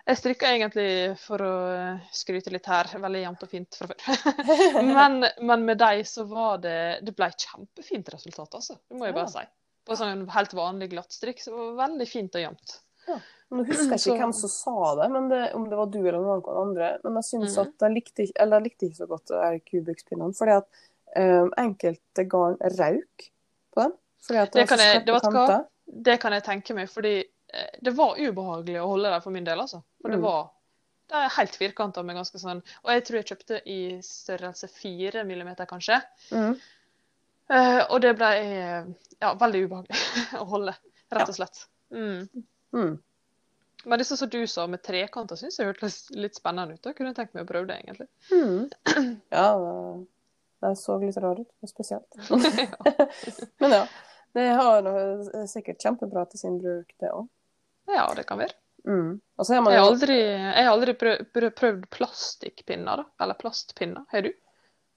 Jeg strikka egentlig for å eh, skryte litt her, veldig jevnt og fint fra før. men, men med deg så var det Det ble kjempefint resultat, altså. Det må jeg bare si. På sånn helt vanlig glattstrikk så det var veldig fint og jevnt. Nå husker jeg Så- ikke hvem som sa det, men det, om det var du eller noen andre. Men jeg syns -hmm. at jeg likte, jeg likte ikke så godt de her Cubics-pinnene. Fordi at um, enkelte garn rauk på dem. Fordi at Det var kan så jeg- det? Det kan jeg tenke meg, fordi eh, det var ubehagelig å holde dem for min del, altså. For det Mm. var det er helt firkanta med ganske sånn Og jeg tror jeg kjøpte i størrelse fire millimeter, kanskje. Mm. Eh, og det ble eh, ja, veldig ubehagelig å holde, rett og slett. Mm. Mm. Men disse som du sa med trekanter, syns jeg hørtes litt spennende ut. Da kunne jeg tenkt meg å prøve det, egentlig. Mm. Ja, det, så litt rar ut. er Spesielt. Men ja. Det har sikkert kjempebra til sin bruk, det òg. Ja, det kan være. Mm. Og så har man Jeg har aldri, jeg har aldri prøv, prøv, prøvd plastikkpinner, da. Eller plastpinner. Har du?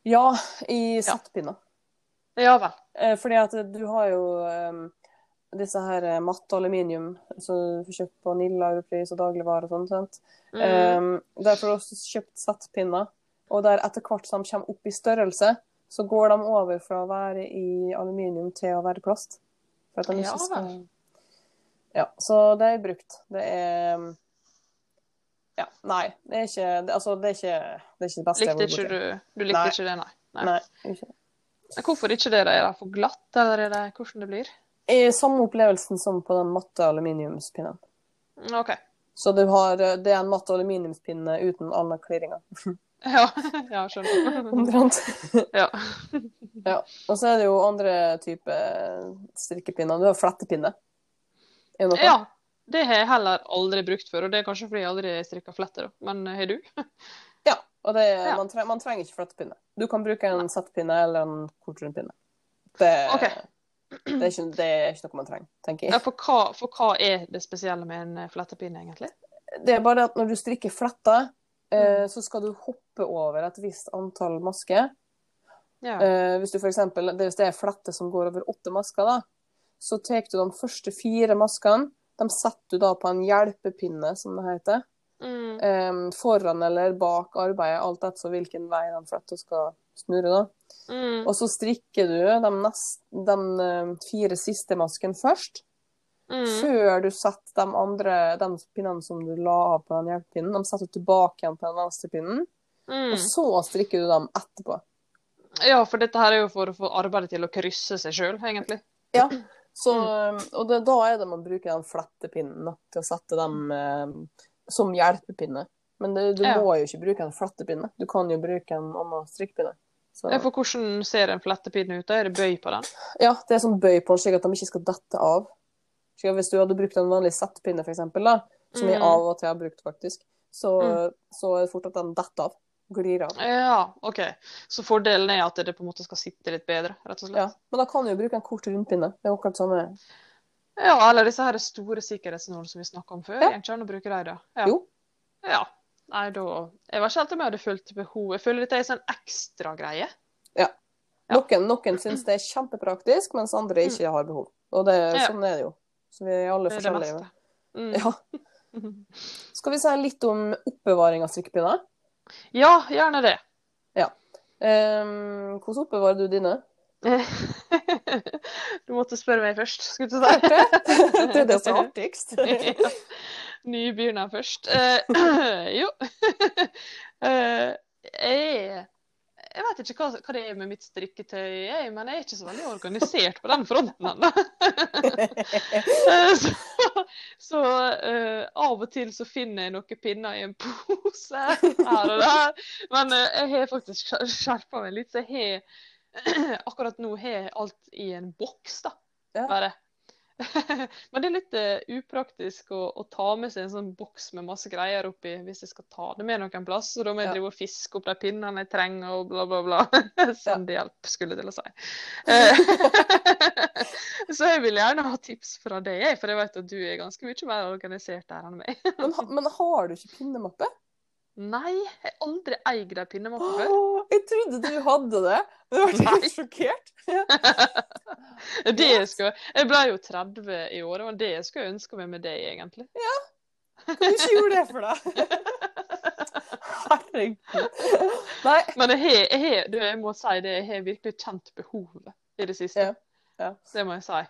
Ja, i settpinner. Ja vel. Eh, Fordi at du har jo um, disse her eh, matte aluminium som du får kjøpt på Nilla Europris og dagligvarer og sånn. sant? Mm. Um, der får du også kjøpt settpinner. Og der etter hvert som de kommer opp i størrelse, så går de over fra å være i aluminium til å være plast. For at de Ja ikke skal... vel. Ja, så det er brukt. Det er Ja, nei. Det er ikke det, Altså, det er ikke det, er ikke det beste Likte jeg har du, vært du likte Nei. ikke det, nei. nei. Nei, ikke. Hvorfor ikke det? Er det for glatt, eller er det hvordan det blir? I samme opplevelsen som på den matte aluminiumspinnen. OK. Så du har, det er en matt aluminiumspinne uten alle klirringer. Ja, ja skjønner. Omtrent. Ja. ja. Og så er det jo andre type strikkepinner. Du har flettepinne. Det noe? ja. Det har jeg heller aldri brukt før, og det er kanskje fordi jeg aldri strikka fletter. Men eh, har du? Ja. Og det, Ja. Man, tre, man trenger ikke flettepinne. Du kan bruke en settpinne eller en kortrundpinne. Det, okay. det, er ikke, det er ikke noe man trenger, tenker Ja, jeg. for, hva, for hva er det spesielle med en eh, flettepinne, egentlig? Det er bare at når du strikker fletter, Mm. eh, så skal du hoppe over et visst antall masker. Ja. Eh, hvis du for eksempel, hvis det er flette som går over åtte masker, da, så tar du de første fire maskene. De setter du da på en hjelpepinne, som det heter. Mm. Um, foran eller bak arbeidet, alt etter hvilken vei de flytter og skal snurre. da. Mm. Og så strikker du de, nest, de eh, fire siste maskene først. Mm. Før du setter de andre de pinnene som du la av på den hjelpepinnen, de setter du tilbake igjen på den venstre pinnen. Mm. Og så strikker du dem etterpå. Ja, for dette her er jo for å få arbeidet til å krysse seg sjøl, egentlig. Ja, så, Mm. og det, da er det man bruker den flettepinnen til å sette dem eh, som hjelpepinne. Men det, du Ja. må jo ikke bruke en flettepinne. Du kan jo bruke en annen strikkepinne. Så, Ja, For hvordan ser en flettepinne ut? da? Er det bøy på den? ja, det er sånn bøy på den, slik at de ikke skal dette av. Så hvis du hadde brukt en vanlig settpinne, for eksempel, da, som jeg Mm. av og til har brukt, faktisk, så, Mm. så er det fort at den detter av. Glir av. Ja, OK. Så fordelen er at det på en måte skal sitte litt bedre, rett og slett? Ja. Men da kan du jo bruke en kort rundpinne. Det er akkurat samme. Ja, eller disse her store sikkerhetsnålene som vi snakka om før. Ja. Går ikke å bruke dem, da? Ja. Jo. Ja. Nei, da Jeg var ikke helt med jeg hadde følt behov. Jeg føler dette er en sånn ekstra greie. Ja. Noen, noen syns det er kjempepraktisk, mens andre ikke har behov. Og det, Ja. sånn er det jo. Så vi er alle Det er det meste. Mm. Ja. Skal vi si litt om oppbevaring av strikkepinner? Ja, gjerne det. Um, hvordan oppbevarer du dine? Du måtte spørre meg først, skulle du si. det er det som er artigst. Ja. Nybegynner først. Uh, jo. Uh, jeg, jeg vet ikke hva, hva det er med mitt strikketøy, jeg, men jeg er ikke så veldig organisert på den fronten ennå. Eh, så så uh, av og til så finner jeg noen pinner i en pose her og der. Men uh, jeg har faktisk skjerpa meg litt, så jeg har akkurat nå har jeg alt i en boks, da. Ja. Bare. Men det er litt uh, upraktisk å, å ta med seg en sånn boks med masse greier oppi hvis jeg skal ta det med noen plass. Så da må jeg Ja. drive og fiske opp de pinnene jeg trenger og bla, bla, bla. Send hjelp, skulle jeg til å si. Eh, så jeg vil gjerne ha tips fra deg, for jeg vet at du er ganske mye mer organisert der enn meg. Men, men har du ikke pinnemappe? Nei, jeg har aldri eid ei pinnemappe før. Åh, jeg trodde du hadde det. Jeg ble helt sjokkert. Det jeg, skal, jeg ble jo 30 i år, var det jeg skulle ønske meg med deg, egentlig. Ja, du gjorde det for deg? Herregud. Nei. Men jeg, jeg, jeg, du, jeg må si det, jeg har virkelig kjent behovet i det siste. Ja, ja. Det må jeg si.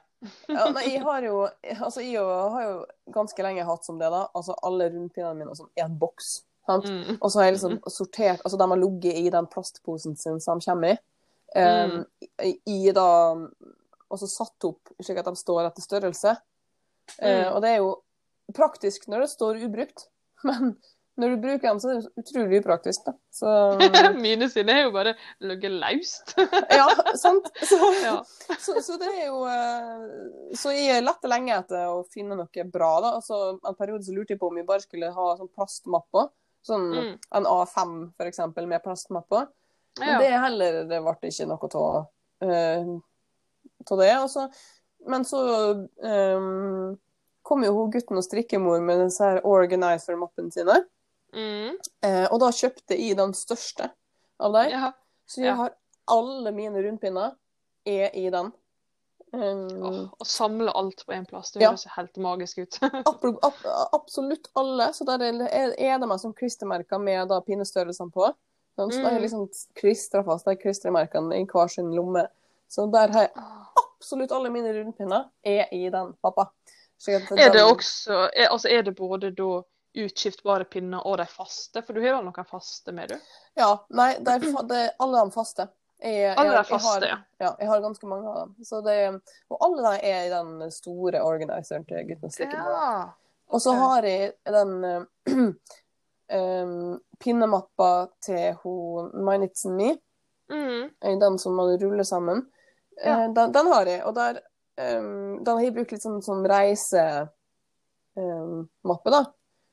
Ja, nei, jeg har jo Altså, jeg har jo ganske lenge hatt som det, da. Altså alle rundpinnene mine som i en boks. Sant? Mm. Og så har jeg liksom sortert Altså, de har ligget i den plastposen sin som de kommer i. Um, i, i da Og så satt opp slik at de står etter størrelse. Mm. Uh, og det er jo praktisk når det står ubrukt, men når du bruker dem, så er det utrolig upraktisk, da. Så Mine sine er jo bare ligget løst. Ja, sant? Så, ja. så, så det er jo eh, Så jeg lette lenge etter å finne noe bra, da. Altså, en periode så lurte jeg på om jeg bare skulle ha sånn plastmapper. Sånn Mm. en A5 for eksempel, med plastmapper. Men Ja. det heller det ble ikke noe av uh, det. Også. men så um, kom jo hun gutten og strikkemor med disse her organizer-mappene sine. Mm. Uh, og da kjøpte jeg den største av dem. ja. Så jeg ja. har alle mine rundpinner er i den. Um, Åh, Å samle alt på én plass, det Ja. høres helt magisk ut. abso- ab, absolutt alle. Så der er, det meg som klistremerker med da pinnestørrelsene på. Så Så da har jeg Mm. liksom klistra fast de klistremerkene i hver sin lomme. Så der har jeg absolutt alle mine rundpinner er i den pappa. At Er det også er, altså er det både da utskiftbare pinner og de faste? For du har vel noen faste med, du? Ja. Nei, det er, det er alle de faste. Jeg, Alle jeg, de faste, jeg ja. har, ja. Jeg har ganske mange av dem. Så det, og alle de er i den store organiseren til strikkemor. Ja. Og så har jeg den eh, um, pinnemappa til hun and Me. Mm. eh, Den som man ruller sammen. Eh, Ja. den, den har jeg, og der um, Den har jeg brukt litt sånn som reisemappe, da.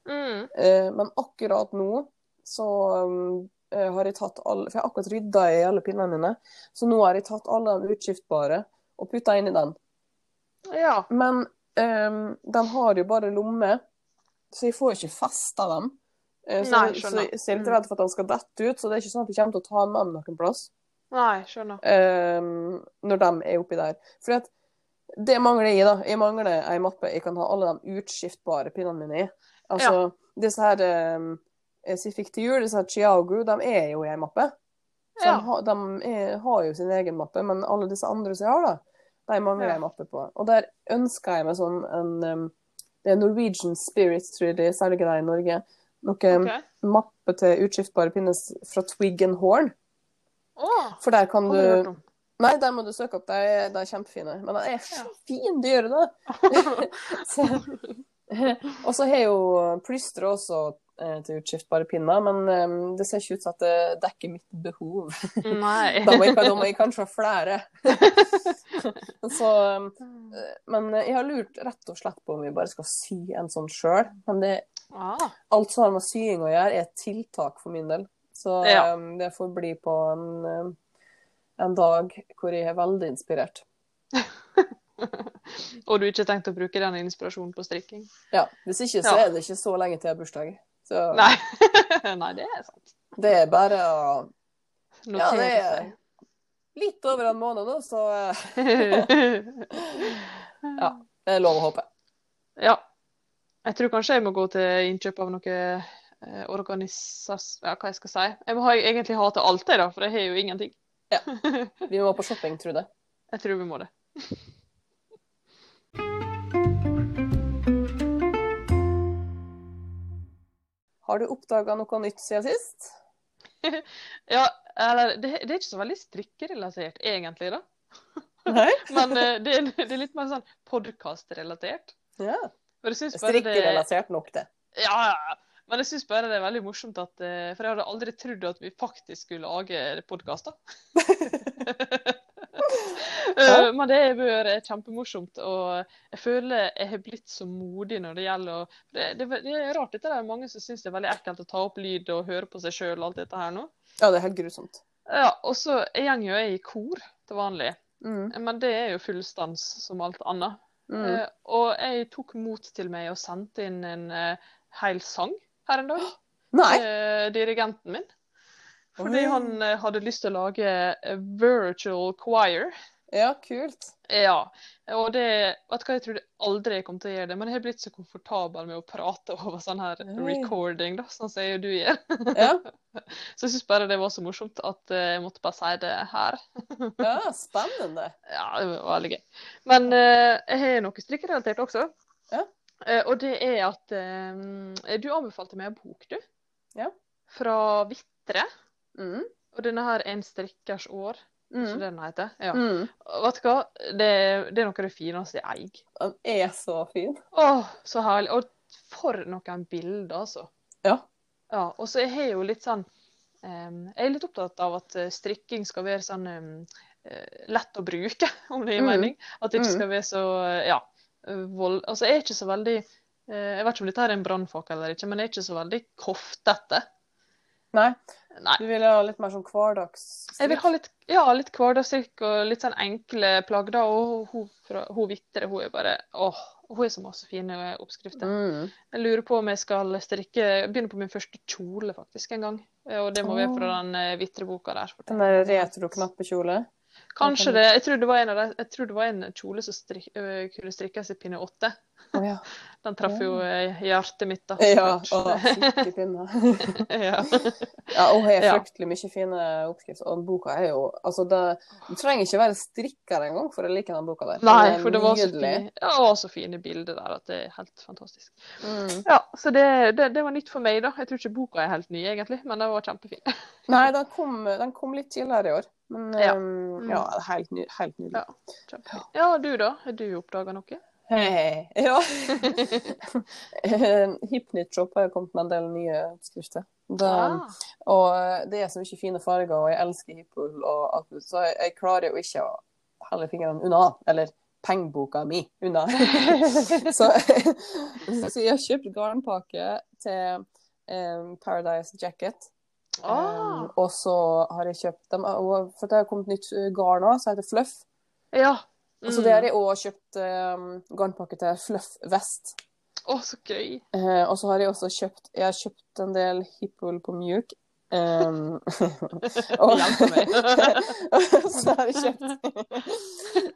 Mm. Uh, men akkurat nå så um, eh, har jeg tatt alle For jeg har akkurat rydda i alle pinnene mine. Så nå har jeg tatt alle de utskiftbare og putta inn i den. Ja. Men um, den har jo bare lomme, så jeg får ikke festa dem. Eh, Så, Nei, så, skjønner. så jeg er litt Mm. redd for at den skal dette ut, så det er ikke sånn at jeg kommer til å ta den med meg noen plass Nei, skjønner. um, når de er oppi der. For at det mangler jeg, da. Jeg mangler ei mappe jeg kan ha alle de utskiftbare pinnene mine i. Altså, disse her um, som jeg fikk til jul, disse Chiago, de er jo i ei mappe. Så Ja. de, har, de er, har jo sin egen mappe, men alle disse andre som jeg har, da, de mangler Ja. jeg mappe på. Og der ønsker jeg meg sånn en um, Det er Norwegian Spirit, tror jeg de selger det i Norge. Noe okay. Mappe til utskiftbare pinner fra Twig and Horn. Oh, For der kan du. Nei, der må du søke opp. De er, de er kjempefine. Men de er så Ja. findyre, da. Så, og så har jo Plystre også eh, til utskiftbare pinner, men eh, det ser ikke ut som at det dekker mitt behov. Nei. Da må jeg, da må jeg kanskje ha flere. Så, eh, men jeg har lurt rett og slett på om vi bare skal sy en sånn sjøl. Men det, Ah, alt som har med sying å gjøre, er et tiltak for min del. Så Ja. um, det får bli på en, eh, en dag hvor jeg er veldig inspirert. og du har ikke tenkt å bruke den inspirasjonen på strikking? Ja, Hvis ikke så Ja. er det ikke så lenge til jeg har bursdag. Så Nei. Nei, det er sant. det er bare å Ja, det er litt over en måned nå, så eh, ja. Det er lov å håpe. Ja. Jeg tror kanskje jeg må gå til innkjøp av noe eh, organisas... Ja, hva jeg skal si. Jeg må ha, egentlig ha til alt, jeg, da, for jeg har jo ingenting. Ja. Vi må på shopping, tror jeg. Jeg tror vi må det. Har du oppdaga noe nytt siden sist? Ja, eller det, det er ikke så veldig strikkerelatert, egentlig, da. Nei? Men eh, det, det er litt mer sånn podkastrelatert. Ja. Strikkerelatert nok, det. Ja, ja. Men jeg syns bare det er veldig morsomt at eh, For jeg hadde aldri trodd at vi faktisk skulle lage podkaster. Ja. Men det har vært kjempemorsomt, og jeg føler jeg har blitt så modig når det gjelder å det, det, det er rart, dette er mange som syns det er veldig ekkelt å ta opp lyd og høre på seg sjøl og alt dette her nå. Ja, det er helt grusomt. Ja, Og så går jo jeg i kor til vanlig, Mm. men det er jo fullstans som alt annet. Mm. Eh, og jeg tok mot til meg og sendte inn en uh, hel sang her en dag. Nei. dirigenten min. Fordi Oi. han eh, hadde lyst til å lage eh, virtual choir. Ja, kult. Ja. Og det Vet du hva, jeg trodde aldri jeg kom til å gjøre det, men jeg har blitt så komfortabel med å prate over sånn her recording, da, sånn som jeg og du gjør. Ja, Så jeg syns bare det var så morsomt at eh, jeg måtte bare si det her. ja spennende. Ja, det var veldig gøy. Men jeg har noe strikkerelatert også. Ja. Og det er at du anbefalte meg en bok, du. Ja. Fra Vitre. Mm. Og denne her Er en strikkers år, mm. ikke det den heter? Ja. Mm. Vet du hva? Det, det er noe av det fineste jeg eier. Den er så fin. Å, så herlig. Og for noen bilder, altså. Ja. Ja, og så jeg jo litt sånn um, Jeg er litt opptatt av at eh, strikking skal være sånn eh, lett å bruke, om det gir Mm. mening. At det ikke Mm. skal være så eh, ja, vold... Altså, jeg er ikke så veldig Jeg vet ikke om dette er en brannfakkel eller ikke, men jeg er ikke så veldig koftete. Nei, Nei. du vil ha litt mer sånn hverdagsstrikk? Jeg vil ha litt, ja, litt hverdagsstrikk og litt sånn enkle plagg. da, Og hun, fra, hun Vitre hun er bare åh, hun har så masse fine oppskrifter. Mm. Jeg lurer på om jeg skal strikke Begynne på min første kjole faktisk en gang. Eh, Og det må være fra den eh, Vitre-boka der. Den der retro-knappekjole. Kanskje det. Jeg tror det var en, av de, jeg tror det var en kjole som strik, øh, kunne strikkes i pinne åtte. Oh, ja. Den traff jo eh, hjertet mitt, da. Ja, å, klart. pinne. ja. Ja, og har fryktelig mye fine oppskrifter. Og den boka er jo Altså, det, du trenger ikke være strikker engang for å like den boka der. Nei, for det var fine, ja, det var så fine bilder der at det er helt fantastisk. Mm. Ja, så det, det, det var nytt for meg, da. Jeg tror ikke boka er helt ny, egentlig, men den var kjempefin. Nei, den kom, den kom litt tidligere i år. Men Ja. um, Mm. ja, helt, helt nydelig. Ja. Ja, du da? Har du oppdaga noe? Hei. Ja. Hipknit-shop har jo kommet med en del nye oppskrifter. Det, Ah. Og det er så mye fine farger, og jeg elsker og alt, så jeg, jeg klarer jo ikke å holde fingrene unna. Eller pengeboka mi unna. så, så jeg har kjøpt garnpakke til um, Paradise Jacket. Ah. Um, og så har jeg kjøpt dem, for det har kommet nytt uh, garn òg, som heter Fluff. Ja. Og så det har jeg òg kjøpt um, garnpakke til Fluff Vest. Å, så gøy. Uh, og så har jeg også kjøpt Jeg har kjøpt en del hippool på mjuk. Um, og, og så har jeg kjøpt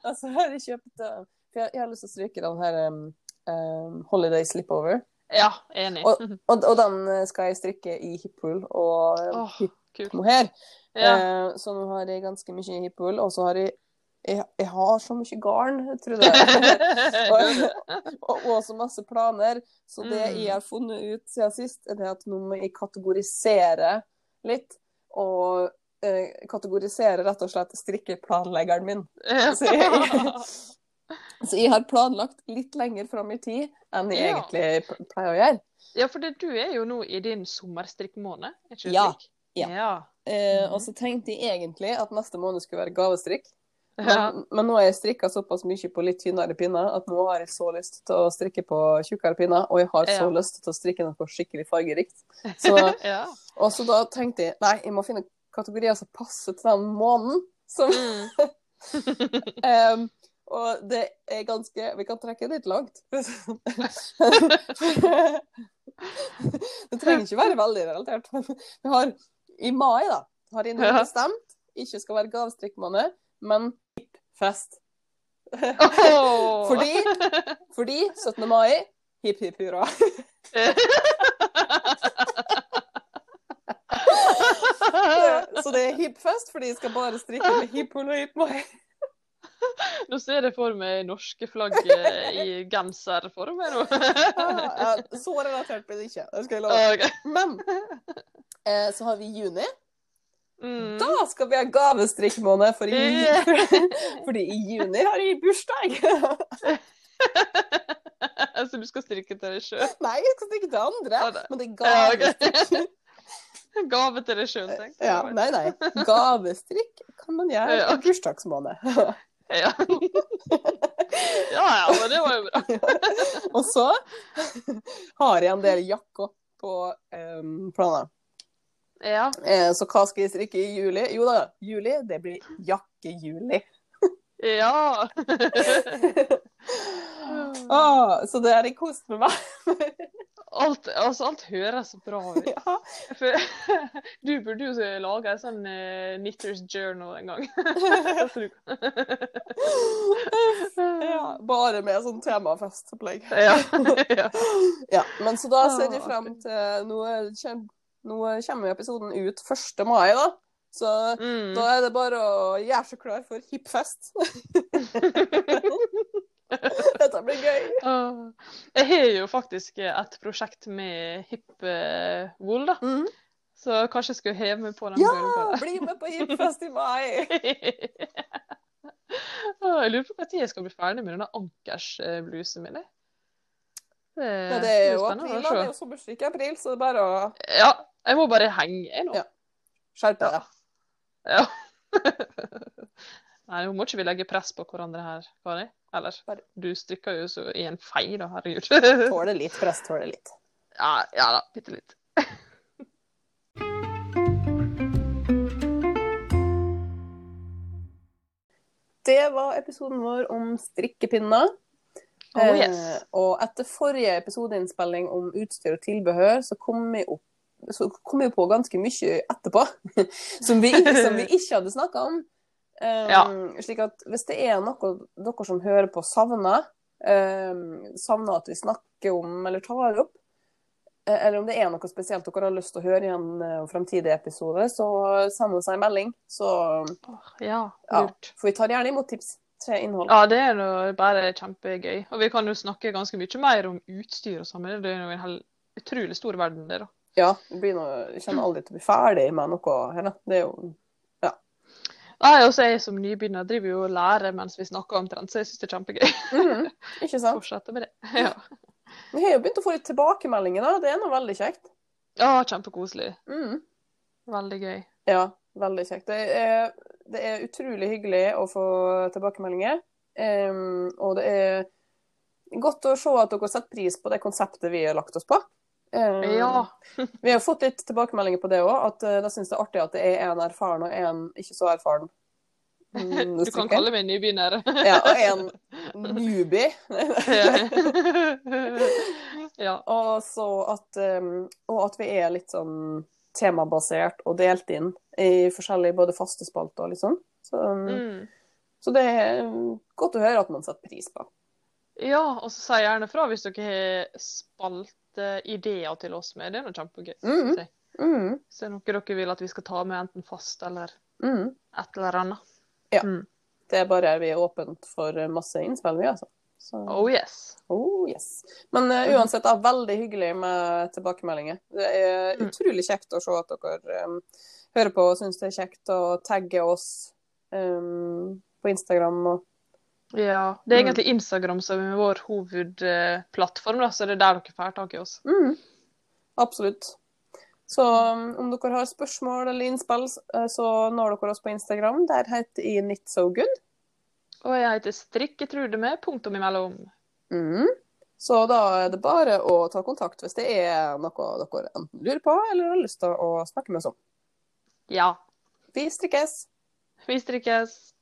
Og så har jeg kjøpt uh, For jeg, jeg har lyst til å stryke den her um, Holiday Slipover. Ja, enig. Og, og den uh, skal jeg strikke i hiphol og oh, Åh, hip kult. mohair. Ja. Eh, så nå har jeg ganske mye hiphol, og så har jeg jeg, jeg har så mye garn, tror jeg. og, og, og så masse planer. Så det Mm. jeg har funnet ut siden sist, er det at nå må jeg kategorisere litt. Og eh, kategorisere rett og slett strikkeplanleggeren min. Så jeg, Så jeg har planlagt litt lenger fram i tid enn jeg Ja. egentlig pleier å gjøre. Ja, for det, du er jo nå i din sommerstrikkmåned, er ikke Ja, slik? ja. ja. Eh, Mhm. Og så tenkte jeg egentlig at neste måned skulle være gavestrikk. Men, men nå har jeg strikka såpass mye på litt tynnere pinner at nå har jeg så lyst til å strikke på tjukkere pinner, og jeg har så lyst til å strikke noe skikkelig fargerikt. Så, ja. og så da tenkte jeg nei, jeg må finne kategorier som passer til den måneden. Som, Mm. Em, og det er ganske Vi kan trekke det litt langt. det trenger ikke være veldig relatert. Vi har i mai, da, har jeg nå bestemt ikke skal være gavestrikkmåned, men hippfest. Fordi, fordi 17. mai, hipp hipp hurra. Så det er hippfest fordi jeg skal bare strikke med hipp og hipp mai. Nå ser jeg for meg norske flagg eh, i genserform her nå. Ja, så relatert blir det ikke. Det skal jeg love. Okay. Men eh, så har vi juni. Mm. Da skal vi ha gavestrikkmåned, for i, fordi i juni har jeg bursdag. Så du skal strikke til deg sjøl? Nei, jeg skal strikke til andre, Ja, men det er gavestrikk. Gave til deg sjøl, jeg. Ja, nei, nei. Gavestrikk kan man gjøre Ja, i bursdagsmåned. Ja. ja ja, men det var jo bra. Og så har jeg en del jakker på um, planen. Ja. Eh, så hva skal jeg strikke i juli? Jo da, juli, det blir jakkejuli. Ja. oh, så det har jeg kost med meg. Alt, altså, alt høres så bra ut. ja. For, du burde jo lage en sånn uh, Knitters Journal en gang. Ja, bare med sånn temafestopplegg. ja. ja. Men så da ser jeg Ah, frem til nå kommer episoden ut 1. mai, da. Så Mm. da er det bare å gjøre seg klar for hippfest. Dette blir gøy. Jeg har jo faktisk et prosjekt med HIP-wool da. Mm. Så kanskje jeg skulle heve meg på den Ja, bølga. bli med på hippfest i mai! Jeg lurer på når jeg skal bli ferdig med denne ankersblusen min. jeg. Det, Ja, det er jo april, da. Det er jo sommerstrikk i april, så det er bare å Ja, jeg må bare henge jeg nå. Ja. skjerpe deg. Ja. Nei, nå må ikke vi legge press på hverandre her, Kari. Eller, du strikker jo så i en fei, da, herregud. Tåler litt press, tåler litt. ja, ja da, bitte litt. Det var episoden vår om strikkepinner. Oh, yes. Eh, og etter forrige episodeinnspilling om utstyr og tilbehør, så kom vi opp så kom vi på ganske mye etterpå som vi, som vi ikke hadde snakka om. Um, Ja. Slik at hvis det er noe dere som hører på savner, um, savner at vi snakker om eller tar opp, eh, eller om det er noe spesielt dere har lyst til å høre i en fremtidige fremtidig episode, så send oss en melding. Så ja, ja, lurt. for vi tar gjerne imot tips til innhold. Ja, det er bare kjempegøy. Og vi kan jo snakke ganske mye mer om utstyr og sånn, det er jo en hel utrolig stor verden, det, da. Ja, det blir noe, jeg kommer aldri til å bli ferdig med noe her. Det er jo Nei, også jeg som nybegynner driver jo og lærer mens vi snakker omtrent, så jeg syns det er kjempegøy. Mhm, Ikke sant? Fortsette med det. Ja. Vi har jo begynt å få litt tilbakemeldinger, da. Det er nå veldig kjekt. ja, kjempekoselig. Mm. Veldig gøy. Ja, veldig kjekt. Det er, det er utrolig hyggelig å få tilbakemeldinger. Um, og det er godt å se at dere setter pris på det konseptet vi har lagt oss på. Ja. Vi har fått litt tilbakemeldinger på det òg, at uh, de syns det er artig at det er en erfaren og en ikke så erfaren. mm, Du kan kalle meg nybegynner. Ja, og en newbie. ja. Og så at, um, og at vi er litt sånn temabasert og delt inn i forskjellige både faste spalter og litt sånn. Så, um, Mm. så det er godt å høre at man setter pris på. ja, og så si gjerne fra hvis dere har spalteideer til oss med. Det er noe kjempegøy. Mm. Mm, Så er det noe dere vil at vi skal ta med enten fast eller mm. et eller annet. Ja. Mm. Det er bare vi er åpent for masse innspill, vi, altså. Så, Oh yes. oh, yes. Men uh, uansett, er veldig hyggelig med tilbakemeldinger. Det er Mm. utrolig kjekt å se at dere um, hører på og syns det er kjekt å tagge oss um, på Instagram og Ja, det er Mm. egentlig Instagram som er vår hovedplattform, da, så det er der dere får tak i oss. Mm. Absolutt. Så um, om dere har spørsmål eller innspill, eh, så når dere oss på Instagram. Der heter jeg Nitsogood. Og jeg heter Strikketrude med punktum imellom. Mm. Så da er det bare å ta kontakt hvis det er noe dere enten lurer på eller har lyst til å snakke med oss om. Ja, Vi strikkes! vi strikkes.